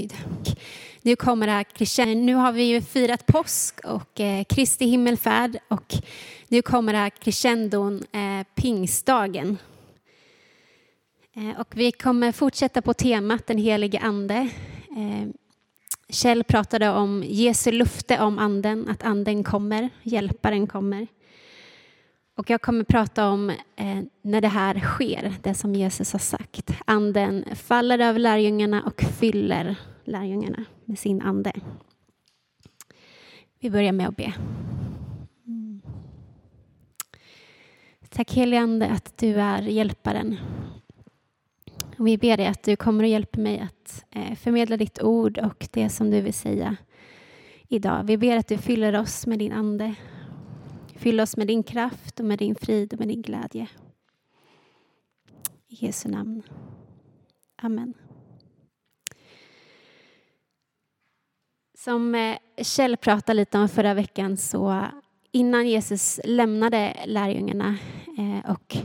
höjd. Nu kommer det här crescendo. Nu har vi ju firat påsk och eh, Kristi himmelfärd och nu kommer det här crescendon eh, pingstdagen. Eh, och vi kommer fortsätta på temat den helige ande. Eh, Kjell pratade om Jesu lufte om anden, att anden kommer, hjälparen kommer. Och jag kommer prata om eh, när det här sker, det som Jesus har sagt. Anden faller över lärjungarna och fyller lärjungarna med sin ande. Vi börjar med att be. Mm. Tack helige Ande att du är hjälparen. Och vi ber dig att du kommer och hjälper mig att eh, förmedla ditt ord och det som du vill säga idag. Vi ber att du fyller oss med din ande Fyll oss med din kraft och med din frid och med din glädje. I Jesu namn. Amen. Som eh, Kjell pratade lite om förra veckan så innan Jesus lämnade lärjungarna eh, och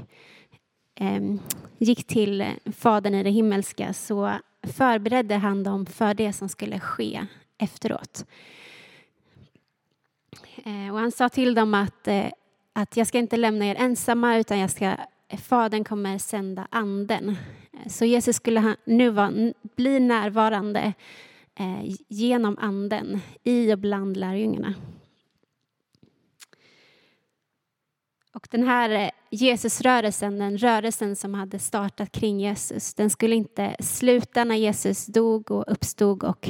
ehm, gick till Fadern i det himmelska så förberedde han dem för det som skulle ske efteråt. Eh, och han sa till dem att, att jag ska inte lämna er ensamma utan jag ska, Fadern kommer sända anden. Så Jesus skulle nu vara, bli närvarande Eh, genom anden i och bland lärjungarna. Och den här eh, Jesusrörelsen, den rörelsen som hade startat kring Jesus, den skulle inte sluta när Jesus dog och uppstod och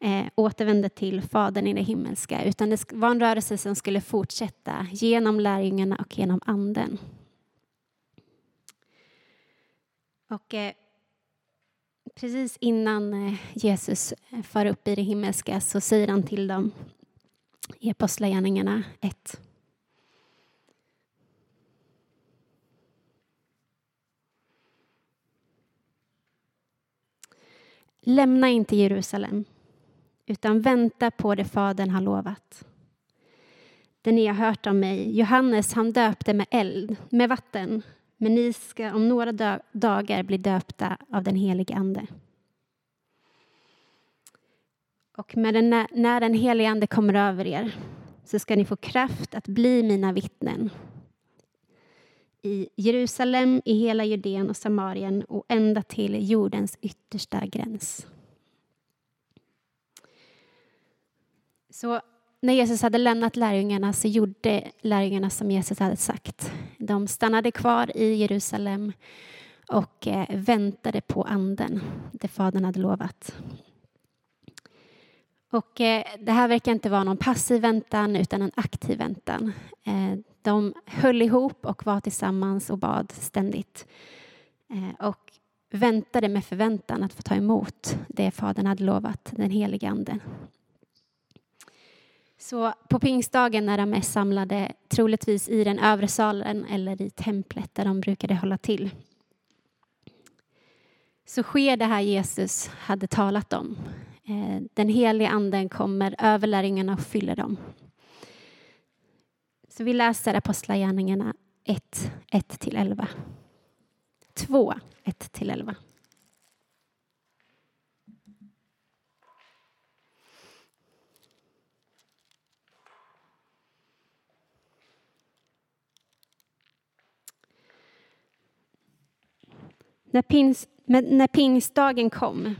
eh, återvände till Fadern i det himmelska, utan det var en rörelse som skulle fortsätta genom lärjungarna och genom Anden. Och eh, precis innan eh, Jesus eh, far upp i det himmelska så säger han till dem i Apostlagärningarna 1. Lämna inte Jerusalem utan vänta på det Fadern har lovat. Det ni har hört om mig, Johannes han döpte med eld, med vatten, men ni ska om några dagar bli döpta av den helige Ande. Och med den, när den helige Ande kommer över er så ska ni få kraft att bli mina vittnen i Jerusalem, i hela Judeen och Samarien och ända till jordens yttersta gräns. Så när Jesus hade lämnat lärjungarna så gjorde lärjungarna som Jesus hade sagt. De stannade kvar i Jerusalem och eh, väntade på anden, det Fadern hade lovat. Och eh, det här verkar inte vara någon passiv väntan utan en aktiv väntan. Eh, de höll ihop och var tillsammans och bad ständigt. Och väntade med förväntan att få ta emot det Fadern hade lovat, den helige Anden. Så på pingstdagen när de är samlade, troligtvis i den övre salen eller i templet där de brukade hålla till, så sker det här Jesus hade talat om. Eh, den heliga anden kommer över lärjungarna och fyller dem. Så vi läser Apostlagärningarna 1, 1-11. 2, 1-11. När, pins, när pingstdagen kom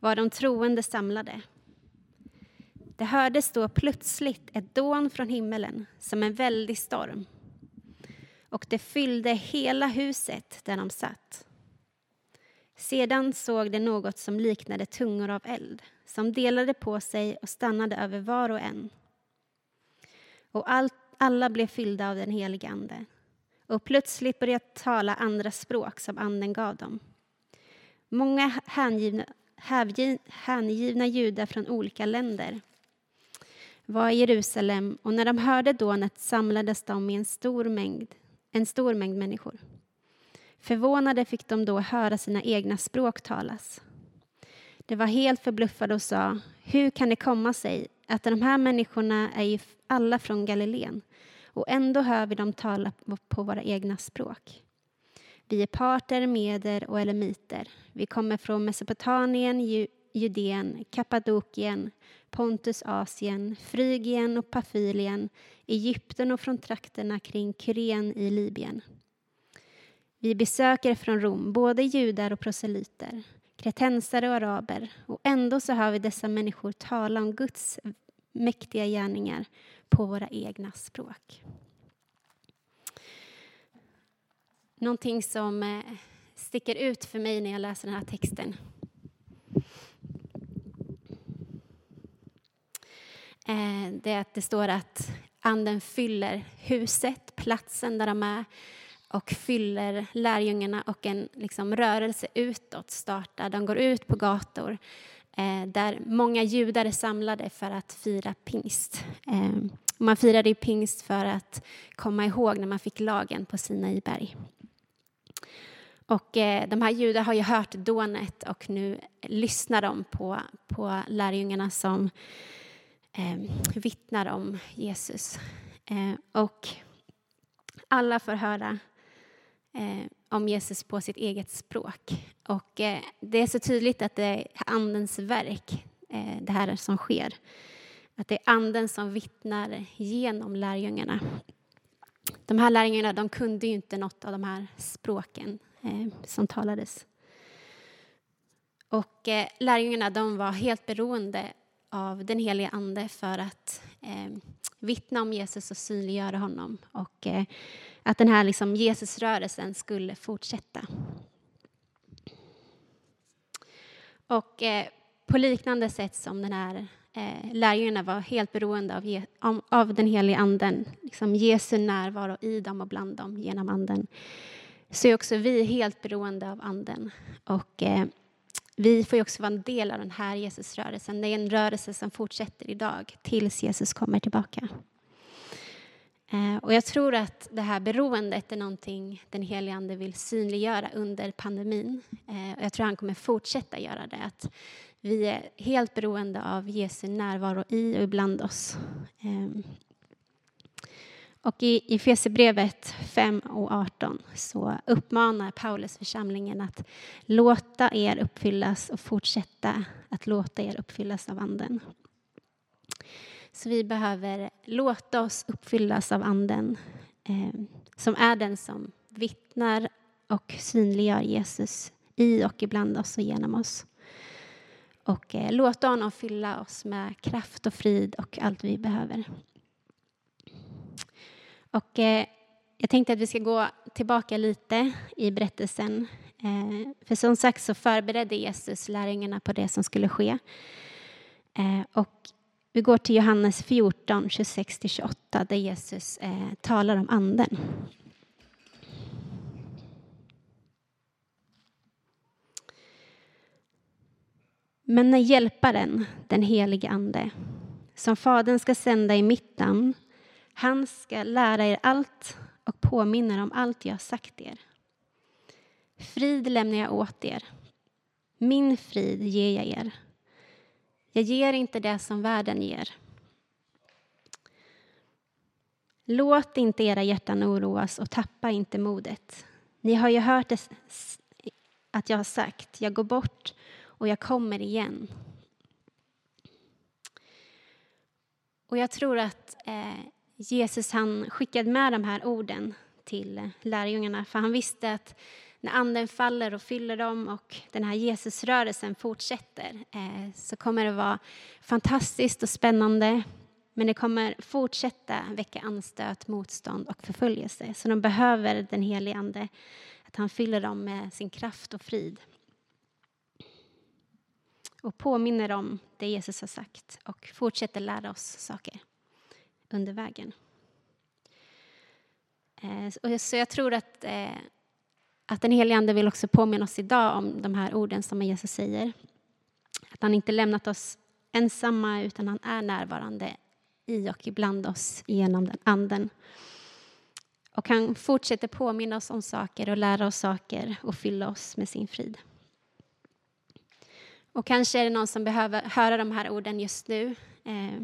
var de troende samlade. Det hördes då plötsligt ett dån från himmelen som en väldig storm och det fyllde hela huset där de satt. Sedan såg de något som liknade tungor av eld som delade på sig och stannade över var och en. Och allt, alla blev fyllda av den helige Ande och plötsligt började tala andra språk som Anden gav dem. Många hängivna, hängivna judar från olika länder var i Jerusalem och när de hörde dånet samlades de i en stor mängd, en stor mängd människor. Förvånade fick de då höra sina egna språk talas. De var helt förbluffade och sa, hur kan det komma sig att de här människorna är ju alla från Galileen och ändå hör vi dem tala på våra egna språk. Vi är parter, meder och elamiter. Vi kommer från Mesopotamien, Judeen, Kappadokien, Pontus, Asien, Frygien och Pafylien, Egypten och från trakterna kring Kyren i Libyen. Vi besöker från Rom både judar och proselyter, kretensare och araber och ändå så hör vi dessa människor tala om Guds mäktiga gärningar på våra egna språk. Någonting som eh, sticker ut för mig när jag läser den här texten eh, det är att det står att Anden fyller huset, platsen där de är och fyller lärjungarna och en liksom, rörelse utåt startar. De går ut på gator Eh, där många judar är samlade för att fira pingst. Ehm, man firade pingst för att komma ihåg när man fick lagen på Sinai berg. Och eh, de här judarna har ju hört dånet och nu lyssnar de på, på lärjungarna som eh, vittnar om Jesus. Eh, och alla får höra eh, om Jesus på sitt eget språk. Och eh, det är så tydligt att det är Andens verk, eh, det här som sker. Att det är Anden som vittnar genom lärjungarna. De här lärjungarna de kunde ju inte något av de här språken eh, som talades. Och eh, lärjungarna de var helt beroende av den helige Ande för att eh, vittna om Jesus och synliggöra honom. Och eh, att den här liksom, Jesusrörelsen skulle fortsätta. Och eh, på liknande sätt som den här eh, lärjungarna var helt beroende av, av, den helige Anden, liksom Jesu närvaro i dem och bland dem genom Anden, så är också vi helt beroende av Anden. Och, eh, vi får också vara en del av den här Jesusrörelsen. Det är en rörelse som fortsätter idag tills Jesus kommer tillbaka. Eh, och jag tror att det här beroendet är någonting den helige Ande vill synliggöra under pandemin. Eh, och jag tror han kommer fortsätta göra det. Att vi är helt beroende av Jesu närvaro i och ibland oss. Ehm, och i Efesierbrevet 5 och 18 så uppmanar Paulus församlingen att låta er uppfyllas och fortsätta att låta er uppfyllas av Anden. Så vi behöver låta oss uppfyllas av Anden eh, som är den som vittnar och synliggör Jesus i och ibland oss och genom oss. Och eh, låta honom fylla oss med kraft och frid och allt vi behöver. Och eh, jag tänkte att vi ska gå tillbaka lite i berättelsen. Eh, för som sagt så förberedde Jesus lärjungarna på det som skulle ske. Eh, och vi går till Johannes 14, 26-28 där Jesus eh, talar om Anden. Men när Hjälparen, den helige Ande, som Fadern ska sända i mitt namn, han ska lära er allt och påminna er om allt jag har sagt er. Frid lämnar jag åt er. Min frid ger jag er. Jag ger inte det som världen ger. Låt inte era hjärtan oroas och tappa inte modet. Ni har ju hört det, att jag har sagt, jag går bort och jag kommer igen. Och jag tror att eh, Jesus han skickade med de här orden till lärjungarna, för han visste att när anden faller och fyller dem och den här Jesusrörelsen fortsätter eh, så kommer det vara fantastiskt och spännande. Men det kommer fortsätta väcka anstöt, motstånd och förföljelse. Så de behöver den helige Ande, att han fyller dem med sin kraft och frid. Och påminner om det Jesus har sagt och fortsätter lära oss saker under vägen. Eh, så jag tror att, eh, att den helige Ande vill också påminna oss idag om de här orden som Jesus säger. Att han inte lämnat oss ensamma utan han är närvarande i och ibland oss genom den anden. Och han fortsätter påminna oss om saker och lära oss saker och fylla oss med sin frid. Och kanske är det någon som behöver höra de här orden just nu. Eh,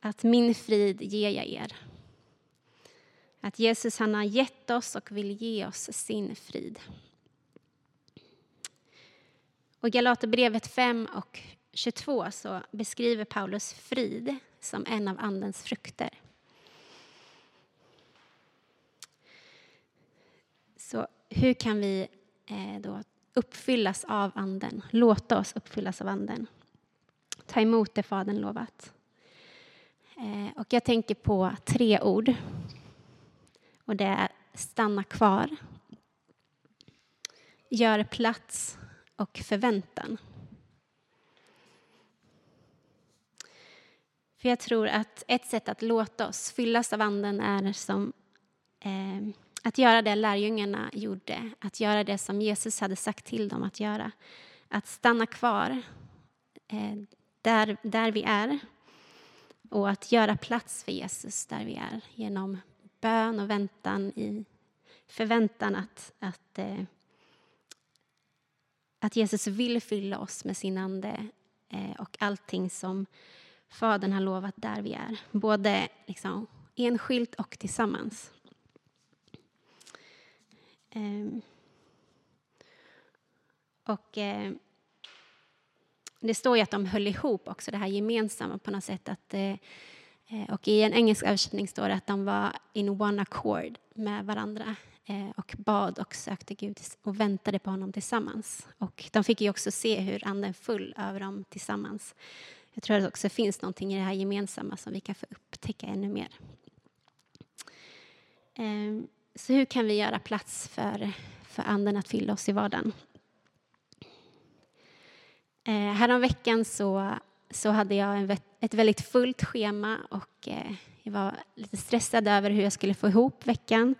att min frid ger jag er. Att Jesus han har gett oss och vill ge oss sin frid. Och i Galaterbrevet 5 och 22 så beskriver Paulus frid som en av Andens frukter. Så hur kan vi eh, då uppfyllas av Anden? Låta oss uppfyllas av Anden. Ta emot det Fadern lovat. Eh, och jag tänker på tre ord. Och det är stanna kvar, gör plats och förväntan. För jag tror att ett sätt att låta oss fyllas av Anden är som eh, att göra det lärjungarna gjorde, att göra det som Jesus hade sagt till dem att göra. Att stanna kvar eh, där, där vi är och att göra plats för Jesus där vi är genom bön och väntan i förväntan att, att, eh, att Jesus vill fylla oss med sin Ande eh, och allting som Fadern har lovat där vi är, både liksom enskilt och tillsammans. Ehm, och eh, det står ju att de höll ihop också, det här gemensamma på något sätt. Att, Eh, och i en engelsk översättning står det att de var in one accord med varandra eh, och bad och sökte Gud och väntade på honom tillsammans. Och de fick ju också se hur anden föll över dem tillsammans. Jag tror att det också finns någonting i det här gemensamma som vi kan få upptäcka ännu mer. Ehm, så hur kan vi göra plats för, för anden att fylla oss i vardagen? Eh, häromveckan så, så hade jag en, ett väldigt fullt schema och eh, jag var lite stressad över hur jag skulle få ihop veckan.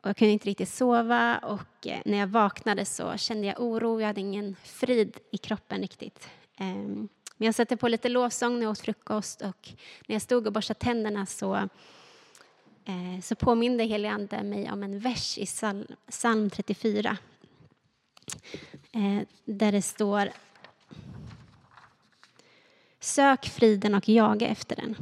Och jag kunde inte riktigt sova och eh, när jag vaknade så kände jag oro. Jag hade ingen frid i kroppen riktigt. Ehm, men jag satte på lite lovsång när jag åt frukost och när jag stod och borstade tänderna så, eh, så påminde helige Ande mig om en vers i psalm, 34. Där det står Sök friden och jaga efter den.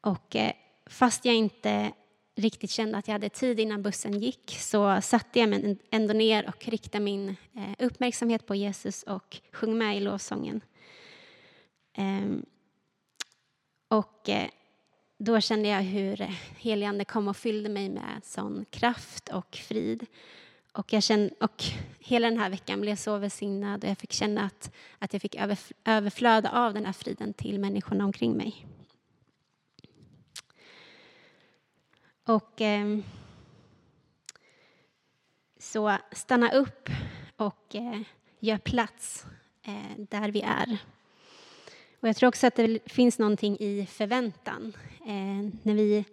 Och eh, fast jag inte riktigt kände att jag hade tid innan bussen gick så satte jag mig ändå ner och riktade min eh, uppmärksamhet på Jesus och sjöng med i lovsången. Ehm, och eh, då kände jag hur heligande kom och fyllde mig med sån kraft och frid. Och, jag kände, och hela den här veckan blev så välsignad och jag fick känna att, att jag fick överflöda av den här friden till människorna omkring mig. Och eh, så stanna upp och eh, gör plats eh, där vi är. Och jag tror också att det finns någonting i förväntan. Eh, när vi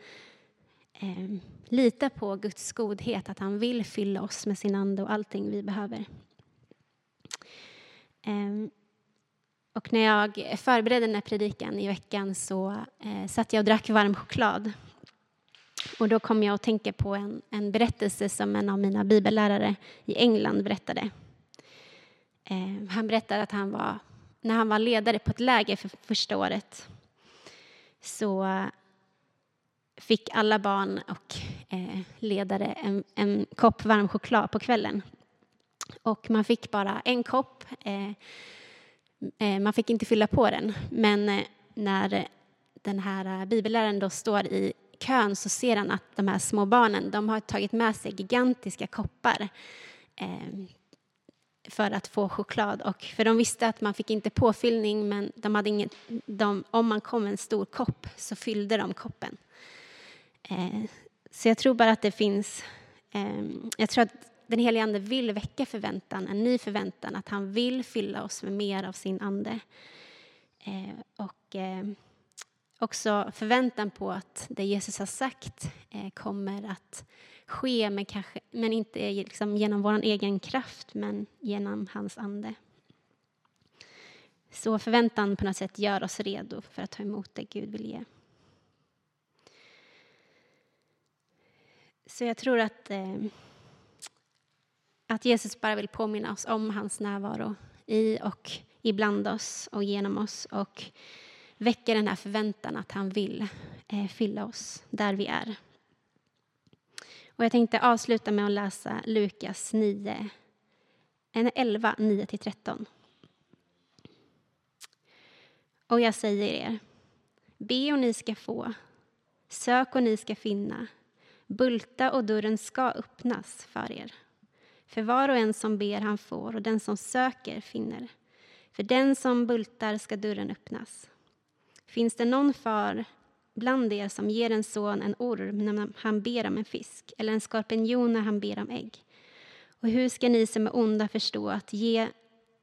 ehm, Lita på Guds godhet, att han vill fylla oss med sin ande och allting vi behöver. Ehm, och när jag förberedde den här predikan i veckan så eh, satt jag och drack varm choklad och då kom jag att tänka på en, en berättelse som en av mina bibellärare i England berättade. Ehm, han berättade att han var, när han var ledare på ett läger för första året så fick alla barn och eh, ledare en, en kopp varm choklad på kvällen. Och man fick bara en kopp. Eh, eh man fick inte fylla på den. Men eh, när den här eh, bibelläraren då står i kön så ser han att de här små barnen de har tagit med sig gigantiska koppar eh, för att få choklad. Och för de visste att man fick inte påfyllning, men de hade inget, de, om man kom med en stor kopp så fyllde de koppen. Eh, så jag tror bara att det finns... Ehm, jag tror att den helige Ande vill väcka förväntan, en ny förväntan, att han vill fylla oss med mer av sin ande. Eh, och ehm, också förväntan på att det Jesus har sagt eh, kommer att ske, men, kanske, men inte liksom genom vår egen kraft, men genom hans ande. Så förväntan på något sätt gör oss redo för att ta emot det Gud vill ge. Så jag tror att, eh, att Jesus bara vill påminna oss om hans närvaro i och ibland oss och genom oss. Och väcka den här förväntan att han vill eh, fylla oss där vi är. Och jag tänkte avsluta med att läsa Lukas 9, 11, 9-13. Och jag säger er, be och ni ska få, sök och ni ska finna, bulta och dörren ska öppnas för er. För var och en som ber han får och den som söker finner. För den som bultar ska dörren öppnas. Finns det någon far bland er som ger en son en orm när han ber om en fisk eller en skorpion när han ber om ägg? Och hur ska ni som är onda förstå att ge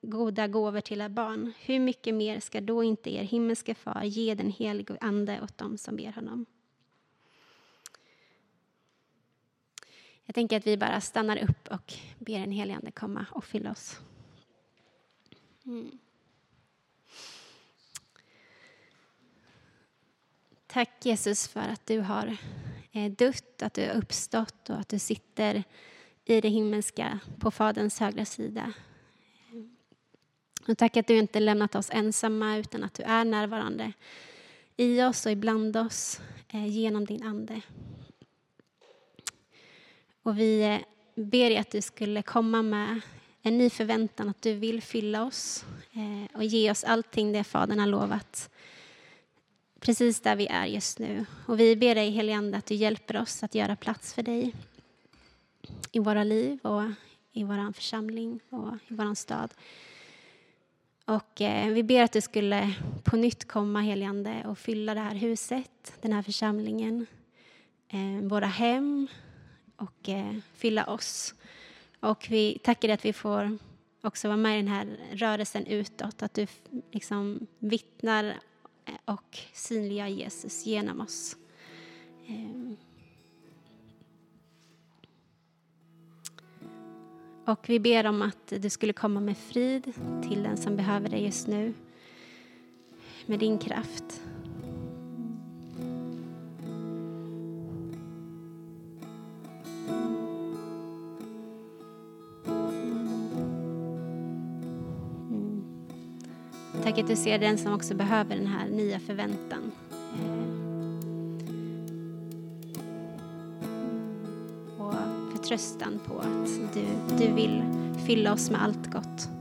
goda gåvor till era barn? Hur mycket mer ska då inte er himmelske far ge den helige Ande åt dem som ber honom? Jag tänker att vi bara stannar upp och ber den helige Ande komma och fylla oss. Mm. Tack Jesus för att du har eh, dött, att du har uppstått och att du sitter i det himmelska på Faderns högra sida. Och tack att du inte lämnat oss ensamma utan att du är närvarande i oss och ibland oss eh, genom din Ande. Och vi eh, ber dig att du skulle komma med en ny förväntan att du vill fylla oss eh, och ge oss allting det Fadern har lovat precis där vi är just nu. Och vi ber dig, helige Ande, att du hjälper oss att göra plats för dig i våra liv och i vår församling och i vår stad. Och eh, vi ber att du skulle på nytt komma, helige Ande, och fylla det här huset, den här församlingen, våra hem och eh, fylla oss. Och vi tackar dig att vi får också vara med i den här rörelsen utåt, att du liksom vittnar eh, och synliggör Jesus genom oss. Ehm. Och vi ber om att du skulle komma med frid till den som behöver det just nu. Med din kraft. Tack att du ser den som också behöver den här nya förväntan. Och förtröstan på att du, du vill fylla oss med allt gott.